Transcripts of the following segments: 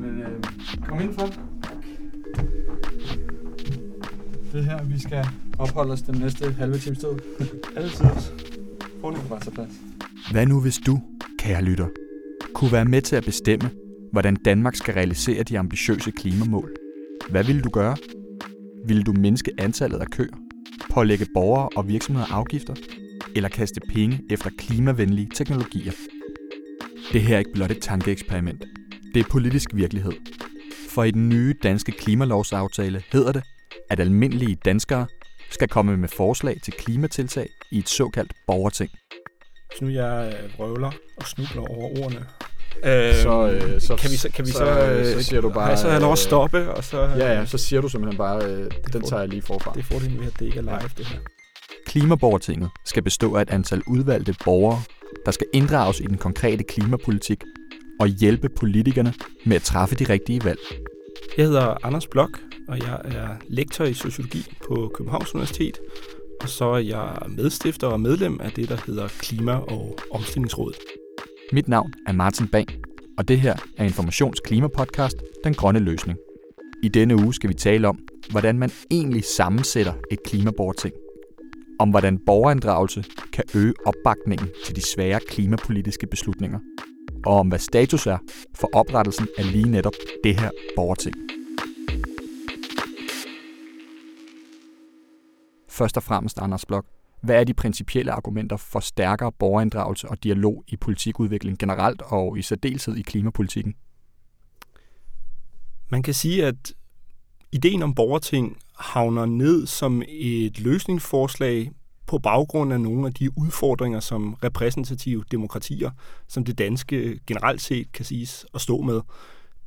Men øh, kom ind for. Det er her, vi skal opholde os den næste halve times tid. Altid. Prøv nu bare tage plads. Hvad nu hvis du, kære lytter, kunne være med til at bestemme, hvordan Danmark skal realisere de ambitiøse klimamål? Hvad ville du gøre? Vil du mindske antallet af køer, pålægge borgere og virksomheder afgifter, eller kaste penge efter klimavenlige teknologier? Det her er ikke blot et tankeeksperiment. Det er politisk virkelighed. For i den nye danske klimalovsaftale hedder det, at almindelige danskere skal komme med forslag til klimatiltag i et såkaldt borgerting. Hvis nu jeg øh, vrøvler og snubler over ordene, øh, Så, øh, så, kan vi så, kan vi så, så, øh, så siger du bare... har jeg så have lov at øh, stoppe, og så... Ja, ja, så siger du simpelthen bare, øh, den tager jeg lige forfra. Det er fordelen ved, at det ikke er live, det her. Klimaborgertinget skal bestå af et antal udvalgte borgere, der skal inddrages i den konkrete klimapolitik og hjælpe politikerne med at træffe de rigtige valg. Jeg hedder Anders Blok, og jeg er lektor i sociologi på Københavns Universitet. Og så er jeg medstifter og medlem af det, der hedder Klima- og Omstillingsrådet. Mit navn er Martin Bang, og det her er Informations klimapodcast Den Grønne Løsning. I denne uge skal vi tale om, hvordan man egentlig sammensætter et klimaborgerting. Om hvordan borgerinddragelse kan øge opbakningen til de svære klimapolitiske beslutninger. Og om hvad status er for oprettelsen af lige netop det her borgerting. Først og fremmest, Anders Blok, hvad er de principielle argumenter for stærkere borgerinddragelse og dialog i politikudvikling generelt og i særdeleshed i klimapolitikken? Man kan sige, at ideen om borgerting havner ned som et løsningsforslag på baggrund af nogle af de udfordringer, som repræsentative demokratier, som det danske generelt set kan siges at stå med.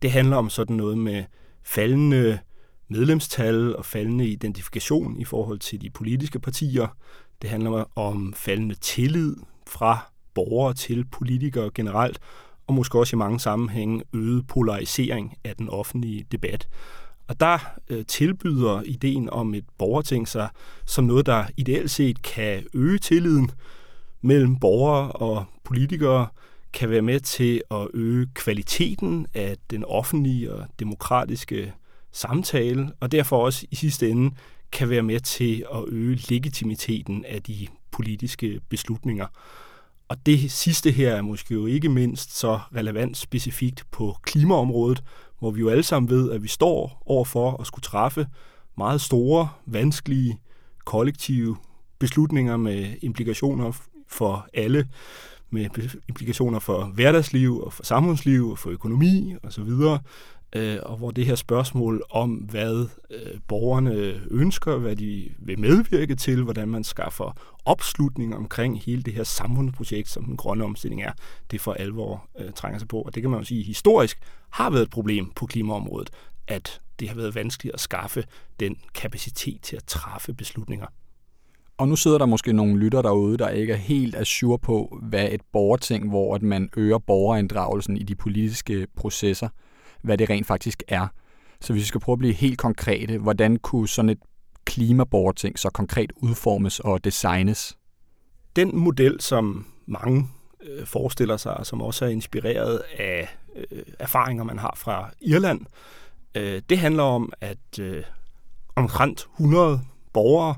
Det handler om sådan noget med faldende medlemstal og faldende identifikation i forhold til de politiske partier. Det handler om faldende tillid fra borgere til politikere generelt, og måske også i mange sammenhænge øget polarisering af den offentlige debat. Og der øh, tilbyder ideen om et borgerting sig som noget, der ideelt set kan øge tilliden mellem borgere og politikere, kan være med til at øge kvaliteten af den offentlige og demokratiske samtale, og derfor også i sidste ende kan være med til at øge legitimiteten af de politiske beslutninger. Og det sidste her er måske jo ikke mindst så relevant specifikt på klimaområdet, hvor vi jo alle sammen ved, at vi står overfor at skulle træffe meget store, vanskelige, kollektive beslutninger med implikationer for alle, med implikationer for hverdagsliv og for samfundsliv og for økonomi osv., øh, og hvor det her spørgsmål om, hvad øh, borgerne ønsker, hvad de vil medvirke til, hvordan man skaffer opslutning omkring hele det her samfundsprojekt, som den grønne omstilling er, det for alvor øh, trænger sig på. Og det kan man jo sige historisk har været et problem på klimaområdet, at det har været vanskeligt at skaffe den kapacitet til at træffe beslutninger. Og nu sidder der måske nogle lytter derude, der ikke er helt assur på, hvad et borgerting, hvor at man øger borgerinddragelsen i de politiske processer, hvad det rent faktisk er. Så hvis vi skal prøve at blive helt konkrete, hvordan kunne sådan et klimaborgerting så konkret udformes og designes? Den model, som mange øh, forestiller sig, og som også er inspireret af øh, erfaringer, man har fra Irland, øh, det handler om, at øh, omtrent 100 borgere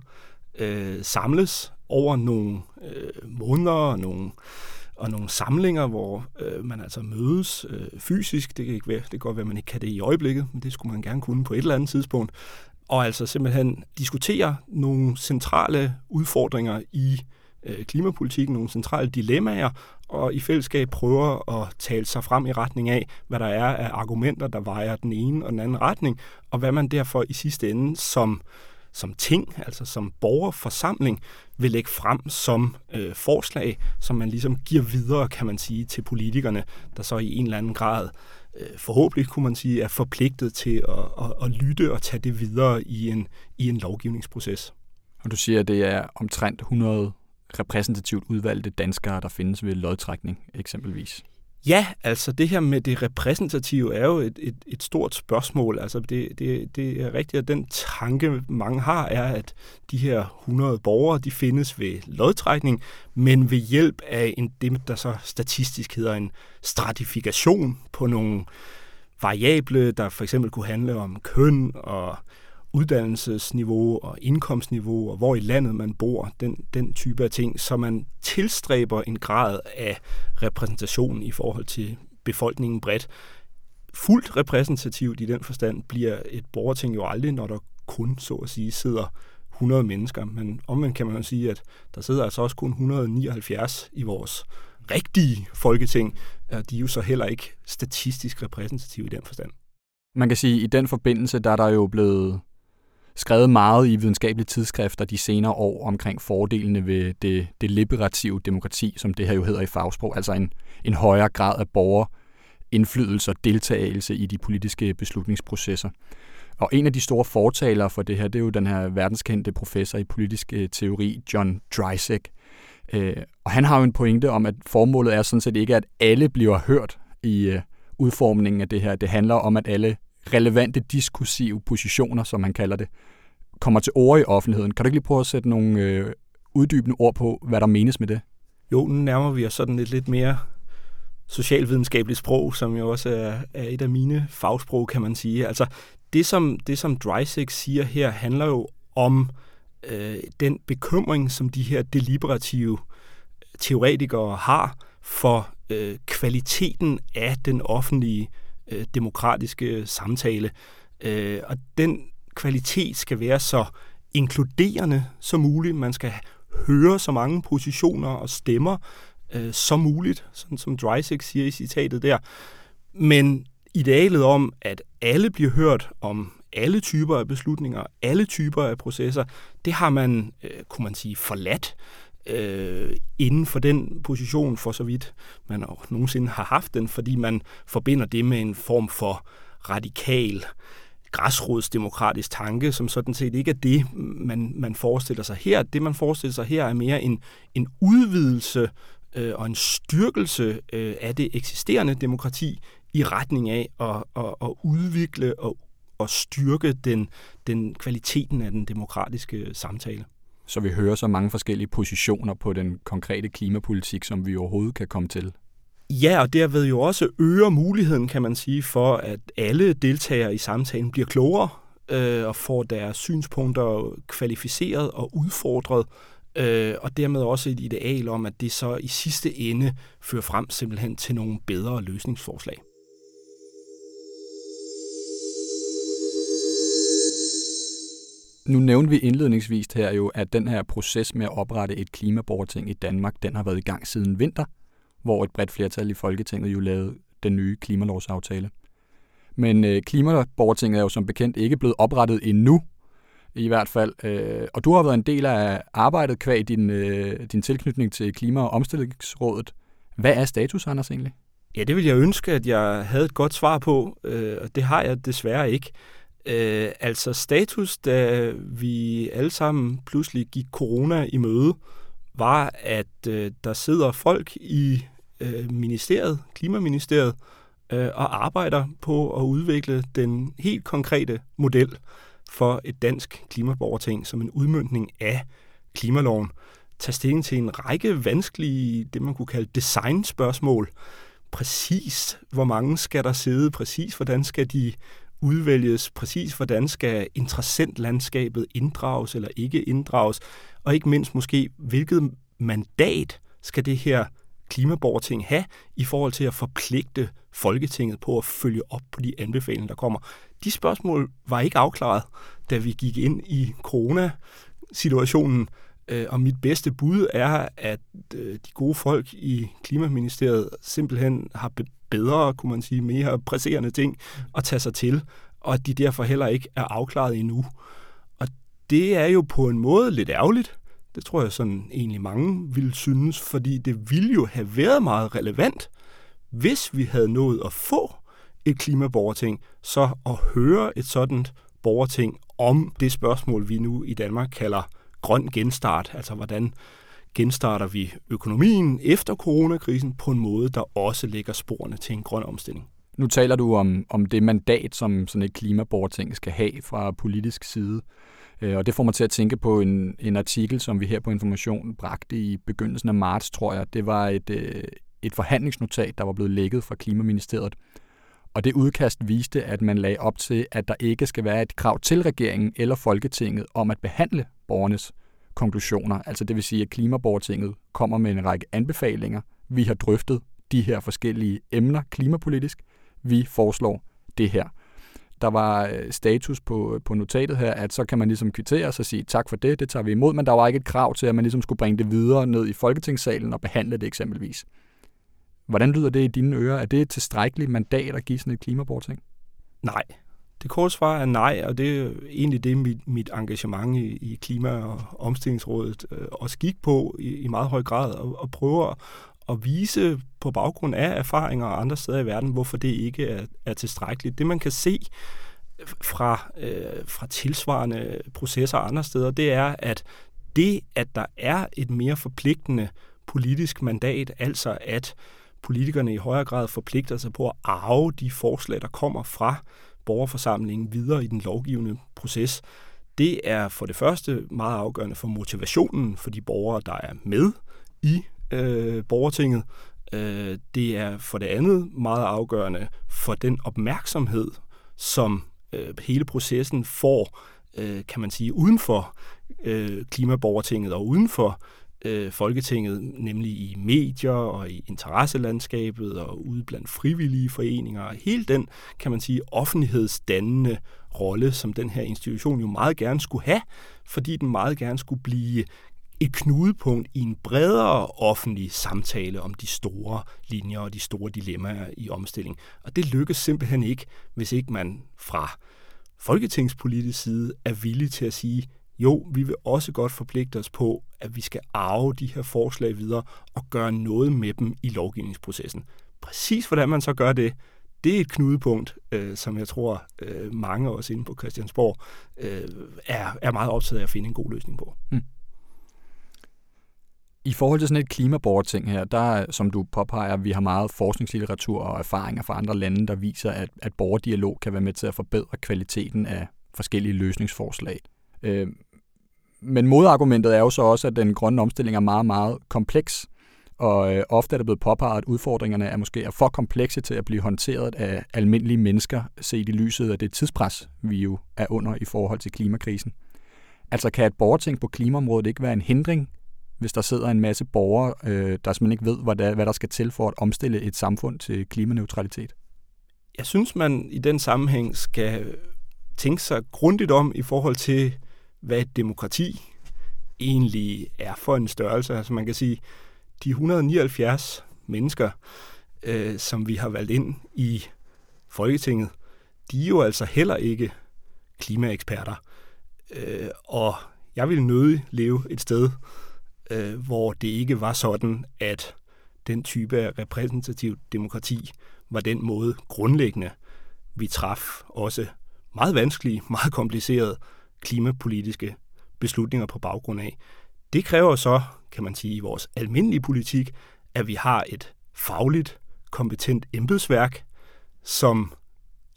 øh, samles over nogle øh, måneder og nogle, og nogle samlinger, hvor øh, man altså mødes øh, fysisk. Det kan, ikke være, det kan godt være, at man ikke kan det i øjeblikket, men det skulle man gerne kunne på et eller andet tidspunkt. Og altså simpelthen diskutere nogle centrale udfordringer i øh, klimapolitikken, nogle centrale dilemmaer, og i fællesskab prøver at tale sig frem i retning af, hvad der er af argumenter, der vejer den ene og den anden retning, og hvad man derfor i sidste ende som som ting, altså som borgerforsamling, vil lægge frem som øh, forslag, som man ligesom giver videre, kan man sige, til politikerne, der så i en eller anden grad øh, forhåbentlig, kunne man sige, er forpligtet til at, at, at lytte og tage det videre i en, i en lovgivningsproces. Og du siger, at det er omtrent 100 repræsentativt udvalgte danskere, der findes ved lodtrækning eksempelvis. Ja, altså det her med det repræsentative er jo et, et, et stort spørgsmål. Altså det, det, det er rigtigt, at den tanke, mange har, er, at de her 100 borgere, de findes ved lodtrækning, men ved hjælp af en, det, der så statistisk hedder en stratifikation på nogle variable, der for eksempel kunne handle om køn og uddannelsesniveau og indkomstniveau, og hvor i landet man bor, den, den type af ting, så man tilstræber en grad af repræsentation i forhold til befolkningen bredt. Fuldt repræsentativt i den forstand bliver et borgerting jo aldrig, når der kun, så at sige, sidder 100 mennesker. Men omvendt kan man jo sige, at der sidder altså også kun 179 i vores rigtige folketing. De er jo så heller ikke statistisk repræsentative i den forstand. Man kan sige, at i den forbindelse, der er der jo blevet skrevet meget i videnskabelige tidsskrifter de senere år omkring fordelene ved det, det liberative demokrati, som det her jo hedder i fagsprog, altså en, en højere grad af borgerindflydelse og deltagelse i de politiske beslutningsprocesser. Og en af de store fortalere for det her, det er jo den her verdenskendte professor i politisk øh, teori, John Dryzek. Øh, og han har jo en pointe om, at formålet er sådan set ikke, at alle bliver hørt i øh, udformningen af det her. Det handler om, at alle relevante diskursive positioner, som man kalder det, kommer til ord i offentligheden. Kan du ikke lige prøve at sætte nogle øh, uddybende ord på, hvad der menes med det? Jo, nu nærmer vi os sådan et lidt mere socialvidenskabeligt sprog, som jo også er, er et af mine fagsprog, kan man sige. Altså, det som, det som Dreisig siger her, handler jo om øh, den bekymring, som de her deliberative teoretikere har for øh, kvaliteten af den offentlige øh, øh, demokratiske samtale. Øh, og den kvalitet skal være så inkluderende som muligt. Man skal høre så mange positioner og stemmer øh, som muligt, sådan som Dreisig siger i citatet der. Men idealet om, at alle bliver hørt om alle typer af beslutninger, alle typer af processer, det har man, øh, kunne man sige, forladt øh, inden for den position, for så vidt man nogensinde har haft den, fordi man forbinder det med en form for radikal græsrodsdemokratisk tanke, som sådan set ikke er det, man, man forestiller sig her. Det, man forestiller sig her, er mere en, en udvidelse øh, og en styrkelse øh, af det eksisterende demokrati i retning af at, at, at udvikle og, og styrke den, den kvaliteten af den demokratiske samtale så vi hører så mange forskellige positioner på den konkrete klimapolitik, som vi overhovedet kan komme til. Ja, og derved jo også øger muligheden, kan man sige, for at alle deltagere i samtalen bliver klogere øh, og får deres synspunkter kvalificeret og udfordret, øh, og dermed også et ideal om, at det så i sidste ende fører frem simpelthen til nogle bedre løsningsforslag. Nu nævnte vi indledningsvis her jo, at den her proces med at oprette et klimaborgerting i Danmark, den har været i gang siden vinter, hvor et bredt flertal i Folketinget jo lavede den nye klimalovsaftale. Men øh, klimaborgertinget er jo som bekendt ikke blevet oprettet endnu, i hvert fald. Øh, og du har været en del af arbejdet kvæg din, øh, din tilknytning til Klima- og Omstillingsrådet. Hvad er status, Anders, egentlig? Ja, det vil jeg ønske, at jeg havde et godt svar på, øh, og det har jeg desværre ikke. Øh, altså status, da vi alle sammen pludselig gik corona i møde, var, at øh, der sidder folk i øh, ministeriet, Klimaministeriet, øh, og arbejder på at udvikle den helt konkrete model for et dansk klimaborgerting som en udmyndning af klimaloven. Tag stilling til en række vanskelige, det man kunne kalde designspørgsmål. Præcis, hvor mange skal der sidde? Præcis, hvordan skal de udvælges præcis, hvordan skal interessentlandskabet inddrages eller ikke inddrages, og ikke mindst måske, hvilket mandat skal det her klimaborgerting have i forhold til at forpligte Folketinget på at følge op på de anbefalinger, der kommer. De spørgsmål var ikke afklaret, da vi gik ind i corona-situationen, øh, og mit bedste bud er, at øh, de gode folk i Klimaministeriet simpelthen har bedre, kunne man sige, mere presserende ting at tage sig til, og at de derfor heller ikke er afklaret endnu. Og det er jo på en måde lidt ærgerligt. Det tror jeg sådan egentlig mange ville synes, fordi det ville jo have været meget relevant, hvis vi havde nået at få et klimaborgerting, så at høre et sådan borgerting om det spørgsmål, vi nu i Danmark kalder grøn genstart, altså hvordan genstarter vi økonomien efter coronakrisen på en måde, der også lægger sporene til en grøn omstilling. Nu taler du om, om det mandat, som sådan et klimaborting skal have fra politisk side. Øh, og det får mig til at tænke på en, en artikel, som vi her på Information bragte i begyndelsen af marts, tror jeg. Det var et, øh, et forhandlingsnotat, der var blevet lækket fra Klimaministeriet. Og det udkast viste, at man lagde op til, at der ikke skal være et krav til regeringen eller Folketinget om at behandle borgernes konklusioner. Altså det vil sige, at Klimaborgertinget kommer med en række anbefalinger. Vi har drøftet de her forskellige emner klimapolitisk. Vi foreslår det her. Der var øh, status på, på notatet her, at så kan man ligesom kvittere sig og sige tak for det, det tager vi imod, men der var ikke et krav til, at man ligesom skulle bringe det videre ned i Folketingssalen og behandle det eksempelvis. Hvordan lyder det i dine ører? Er det et tilstrækkeligt mandat at give sådan et klimaborting? Nej. Det korte svar er nej, og det er egentlig det, mit, mit engagement i, i Klima- og Omstillingsrådet øh, også gik på i, i meget høj grad, og, og prøve at, vise på baggrund af erfaringer andre steder i verden, hvorfor det ikke er, er tilstrækkeligt. Det man kan se fra, øh, fra tilsvarende processer andre steder, det er, at det, at der er et mere forpligtende politisk mandat, altså at politikerne i højere grad forpligter sig på at arve de forslag, der kommer fra borgerforsamlingen videre i den lovgivende proces. Det er for det første meget afgørende for motivationen for de borgere, der er med i øh, borgertinget. Øh, det er for det andet meget afgørende for den opmærksomhed, som øh, hele processen får, øh, kan man sige, uden for øh, klimaborgertinget og uden for øh, Folketinget, nemlig i medier og i interesselandskabet og ude blandt frivillige foreninger. Og hele den, kan man sige, offentlighedsdannende rolle, som den her institution jo meget gerne skulle have, fordi den meget gerne skulle blive et knudepunkt i en bredere offentlig samtale om de store linjer og de store dilemmaer i omstilling. Og det lykkes simpelthen ikke, hvis ikke man fra folketingspolitisk side er villig til at sige, jo, vi vil også godt forpligte os på, at vi skal arve de her forslag videre og gøre noget med dem i lovgivningsprocessen. Præcis hvordan man så gør det, det er et knudepunkt, øh, som jeg tror øh, mange af os inde på Christiansborg øh, er, er meget optaget af at finde en god løsning på. Mm. I forhold til sådan et klimaborgerting her, der, som du påpeger, vi har meget forskningslitteratur og erfaringer fra andre lande, der viser, at, at borgerdialog kan være med til at forbedre kvaliteten af forskellige løsningsforslag. Øh, men modargumentet er jo så også, at den grønne omstilling er meget, meget kompleks, og øh, ofte er det blevet påpeget, at udfordringerne er måske er for komplekse til at blive håndteret af almindelige mennesker, set i lyset af det tidspres, vi jo er under i forhold til klimakrisen. Altså kan et borgerting på klimaområdet ikke være en hindring, hvis der sidder en masse borgere, øh, der simpelthen ikke ved, hvad der, hvad der skal til for at omstille et samfund til klimaneutralitet? Jeg synes, man i den sammenhæng skal tænke sig grundigt om i forhold til, hvad et demokrati egentlig er for en størrelse. Altså man kan sige, de 179 mennesker, øh, som vi har valgt ind i Folketinget, de er jo altså heller ikke klimaeksperter. Øh, og jeg vil nødig leve et sted, øh, hvor det ikke var sådan, at den type af repræsentativt demokrati var den måde grundlæggende, vi traf også meget vanskelige, meget komplicerede klimapolitiske beslutninger på baggrund af. Det kræver så, kan man sige, i vores almindelige politik, at vi har et fagligt, kompetent embedsværk, som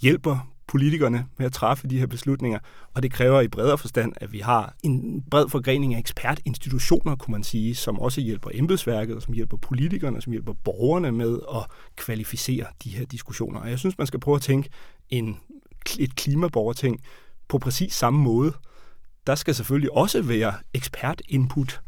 hjælper politikerne med at træffe de her beslutninger, og det kræver i bredere forstand, at vi har en bred forgrening af ekspertinstitutioner, kunne man sige, som også hjælper embedsværket, og som hjælper politikerne, og som hjælper borgerne med at kvalificere de her diskussioner. Og jeg synes, man skal prøve at tænke en, et klimaborgerting på præcis samme måde. Der skal selvfølgelig også være ekspertinput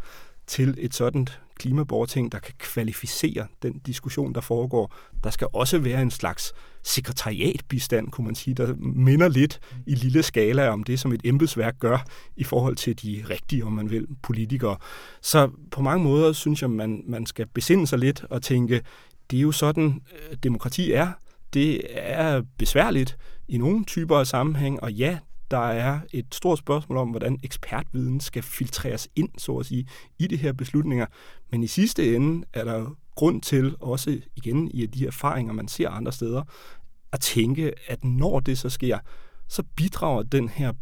til et sådan klimaborting, der kan kvalificere den diskussion, der foregår. Der skal også være en slags sekretariatbistand, kunne man sige, der minder lidt i lille skala om det, som et embedsværk gør i forhold til de rigtige, om man vil, politikere. Så på mange måder synes jeg, man, man skal besinde sig lidt og tænke, det er jo sådan, øh, demokrati er. Det er besværligt i nogle typer af sammenhæng, og ja, der er et stort spørgsmål om, hvordan ekspertviden skal filtreres ind, så at sige, i de her beslutninger. Men i sidste ende er der grund til, også igen i de erfaringer, man ser andre steder, at tænke, at når det så sker, så bidrager den her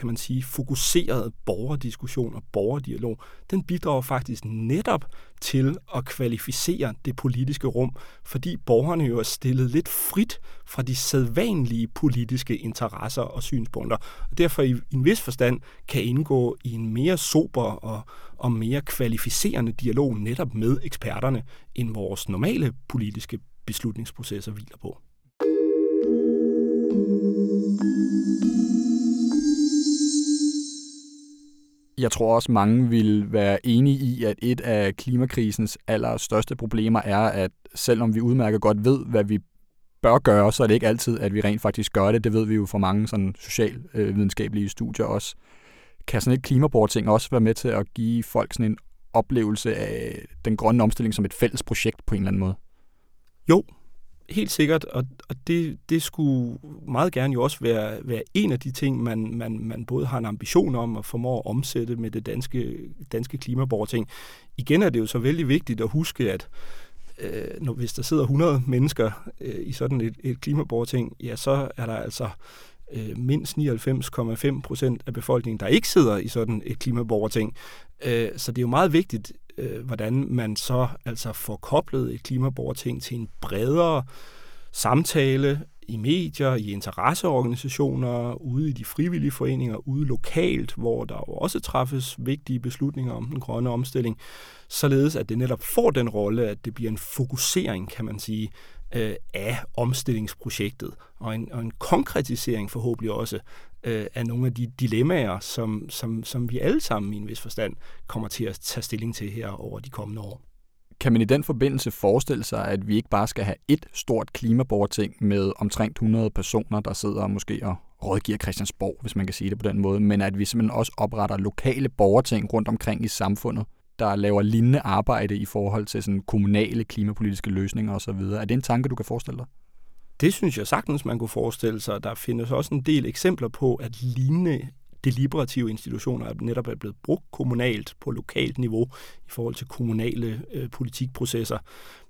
kan man sige, fokuseret borgerdiskussion og borgerdialog, den bidrager faktisk netop til at kvalificere det politiske rum, fordi borgerne jo er stillet lidt frit fra de sædvanlige politiske interesser og synspunkter, og derfor i en vis forstand kan indgå i en mere sober og, og mere kvalificerende dialog netop med eksperterne, end vores normale politiske beslutningsprocesser hviler på. Jeg tror også, mange vil være enige i, at et af klimakrisens allerstørste problemer er, at selvom vi udmærket godt ved, hvad vi bør gøre, så er det ikke altid, at vi rent faktisk gør det. Det ved vi jo fra mange sådan socialvidenskabelige studier også. Kan sådan et klimaborting også være med til at give folk sådan en oplevelse af den grønne omstilling som et fælles projekt på en eller anden måde? Jo, helt sikkert, og, og det, det skulle meget gerne jo også være, være en af de ting, man, man, man både har en ambition om og formår at omsætte med det danske, danske klimaborgerting. Igen er det jo så vældig vigtigt at huske, at øh, når, hvis der sidder 100 mennesker øh, i sådan et, et klimaborgerting, ja, så er der altså øh, mindst 99,5 procent af befolkningen, der ikke sidder i sådan et klimaborgerting. Øh, så det er jo meget vigtigt, øh, hvordan man så altså får koblet et klimaborgerting til en bredere samtale i medier, i interesseorganisationer, ude i de frivillige foreninger, ude lokalt, hvor der jo også træffes vigtige beslutninger om den grønne omstilling, således at det netop får den rolle, at det bliver en fokusering, kan man sige, øh, af omstillingsprojektet, og en, og en konkretisering forhåbentlig også øh, af nogle af de dilemmaer, som, som, som vi alle sammen i en vis forstand kommer til at tage stilling til her over de kommende år. Kan man i den forbindelse forestille sig, at vi ikke bare skal have et stort klimaborgerting med omtrent 100 personer, der sidder måske og rådgiver Christiansborg, hvis man kan sige det på den måde, men at vi simpelthen også opretter lokale borgerting rundt omkring i samfundet, der laver lignende arbejde i forhold til sådan kommunale klimapolitiske løsninger osv. Er det en tanke, du kan forestille dig? Det synes jeg sagtens, man kunne forestille sig. Der findes også en del eksempler på, at lignende deliberative institutioner er netop er blevet brugt kommunalt på lokalt niveau i forhold til kommunale øh, politikprocesser.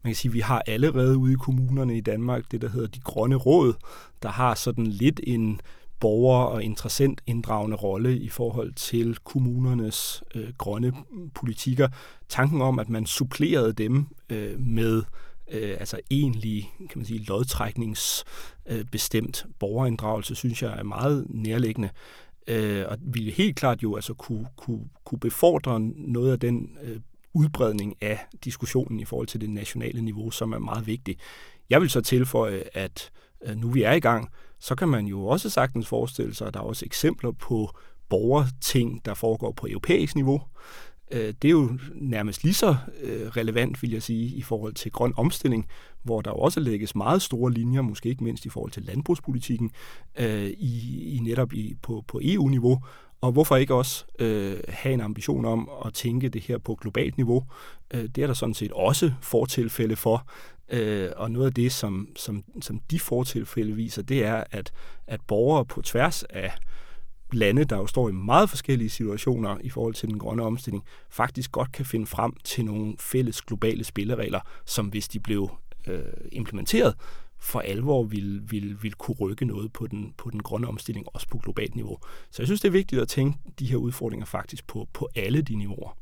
Man kan sige, at vi har allerede ude i kommunerne i Danmark det, der hedder de grønne råd, der har sådan lidt en borger- og interessentinddragende rolle i forhold til kommunernes øh, grønne politikker. Tanken om, at man supplerede dem øh, med øh, altså egentlig, kan man sige, lodtrækningsbestemt øh, borgerinddragelse, synes jeg er meget nærliggende. Øh, og ville helt klart jo altså kunne, kunne, kunne befordre noget af den øh, udbredning af diskussionen i forhold til det nationale niveau, som er meget vigtig. Jeg vil så tilføje, at øh, Øh, nu vi er i gang, så kan man jo også sagtens forestille sig, at der er også eksempler på borgerting, der foregår på europæisk niveau. Øh, det er jo nærmest lige så øh, relevant, vil jeg sige, i forhold til grøn omstilling, hvor der jo også lægges meget store linjer, måske ikke mindst i forhold til landbrugspolitikken, i, i netop i, på, på EU-niveau. Og hvorfor ikke også øh, have en ambition om at tænke det her på globalt niveau? Øh, det er der sådan set også fortilfælde for. Øh, og noget af det, som, som, som de fortilfælde viser, det er, at, at borgere på tværs af lande, der jo står i meget forskellige situationer i forhold til den grønne omstilling, faktisk godt kan finde frem til nogle fælles globale spilleregler, som hvis de blev øh, implementeret, for alvor vil, vil, vil kunne rykke noget på den, på den grønne omstilling, også på globalt niveau. Så jeg synes, det er vigtigt at tænke de her udfordringer faktisk på, på alle de niveauer.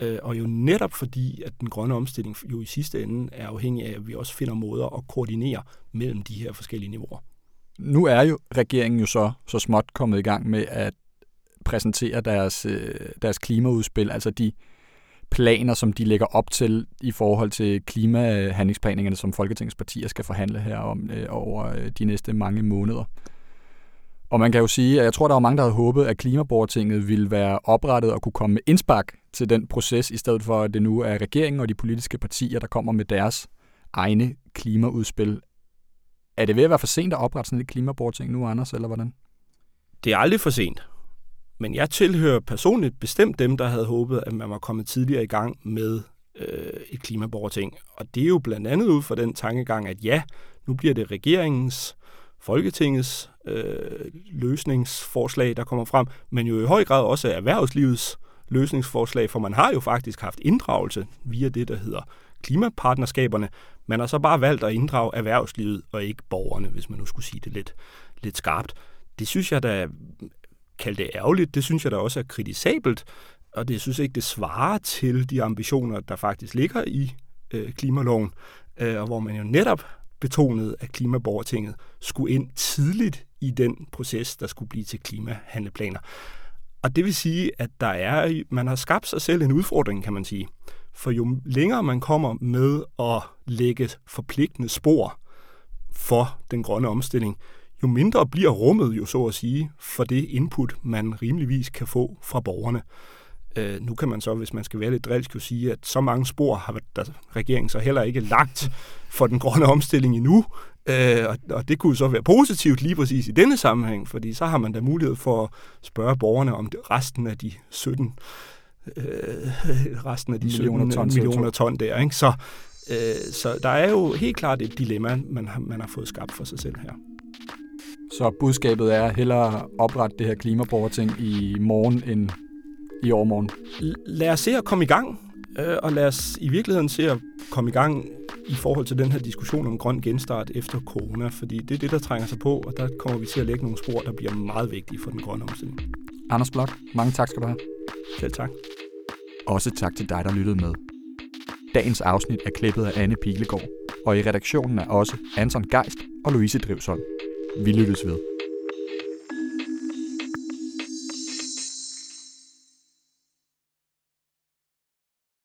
Øh, og jo netop fordi, at den grønne omstilling jo i sidste ende er afhængig af, at vi også finder måder at koordinere mellem de her forskellige niveauer. Nu er jo regeringen jo så, så småt kommet i gang med at præsentere deres, øh, deres klimaudspil, altså de planer, som de lægger op til i forhold til klimahandlingsplaningerne, som Folketingets partier skal forhandle her om øh, over øh, de næste mange måneder. Og man kan jo sige, at jeg tror, der var mange, der havde håbet, at klimaborgertinget ville være oprettet og kunne komme med indspark til den proces, i stedet for at det nu er regeringen og de politiske partier, der kommer med deres egne klimaudspil. Er det ved at være for sent at oprette sådan et klimaborgerting nu, Anders, eller hvordan? Det er aldrig for sent. Men jeg tilhører personligt bestemt dem, der havde håbet, at man var kommet tidligere i gang med øh, et klimaborgerting. Og det er jo blandt andet ud fra den tankegang, at ja, nu bliver det regeringens, Folketingets øh, løsningsforslag, der kommer frem, men jo i høj grad også erhvervslivets løsningsforslag, for man har jo faktisk haft inddragelse via det, der hedder klimapartnerskaberne. Man har så bare valgt at inddrage erhvervslivet og ikke borgerne, hvis man nu skulle sige det lidt, lidt skarpt. Det synes jeg da kalde det ærgerligt. Det synes jeg da også er kritisabelt, og det synes jeg ikke, det svarer til de ambitioner, der faktisk ligger i øh, klimaloven, øh, og hvor man jo netop betonede, at klimaborgertinget skulle ind tidligt i den proces, der skulle blive til klimahandleplaner. Og det vil sige, at der er, man har skabt sig selv en udfordring, kan man sige. For jo længere man kommer med at lægge forpligtende spor for den grønne omstilling, jo mindre bliver rummet jo så at sige for det input, man rimeligvis kan få fra borgerne. Øh, nu kan man så, hvis man skal være lidt drilsk, jo sige, at så mange spor har der regeringen så heller ikke lagt for den grønne omstilling endnu. Øh, og, og det kunne så være positivt lige præcis i denne sammenhæng, fordi så har man da mulighed for at spørge borgerne om resten af de 17 øh, resten af de millioner 17 ton, millioner ton der. Ikke? Så, øh, så der er jo helt klart et dilemma, man har, man har fået skabt for sig selv her. Så budskabet er hellere oprette det her klimaborgerting i morgen end i overmorgen. Lad os se at komme i gang, øh, og lad os i virkeligheden se at komme i gang i forhold til den her diskussion om grøn genstart efter corona, fordi det er det, der trænger sig på, og der kommer vi til at lægge nogle spor, der bliver meget vigtige for den grønne omstilling. Anders Blok, mange tak skal du have. Selv tak. Også tak til dig, der lyttede med. Dagens afsnit er klippet af Anne Pilegaard, og i redaktionen er også Anton Geist og Louise Drivsholm. Vi lyttes ved.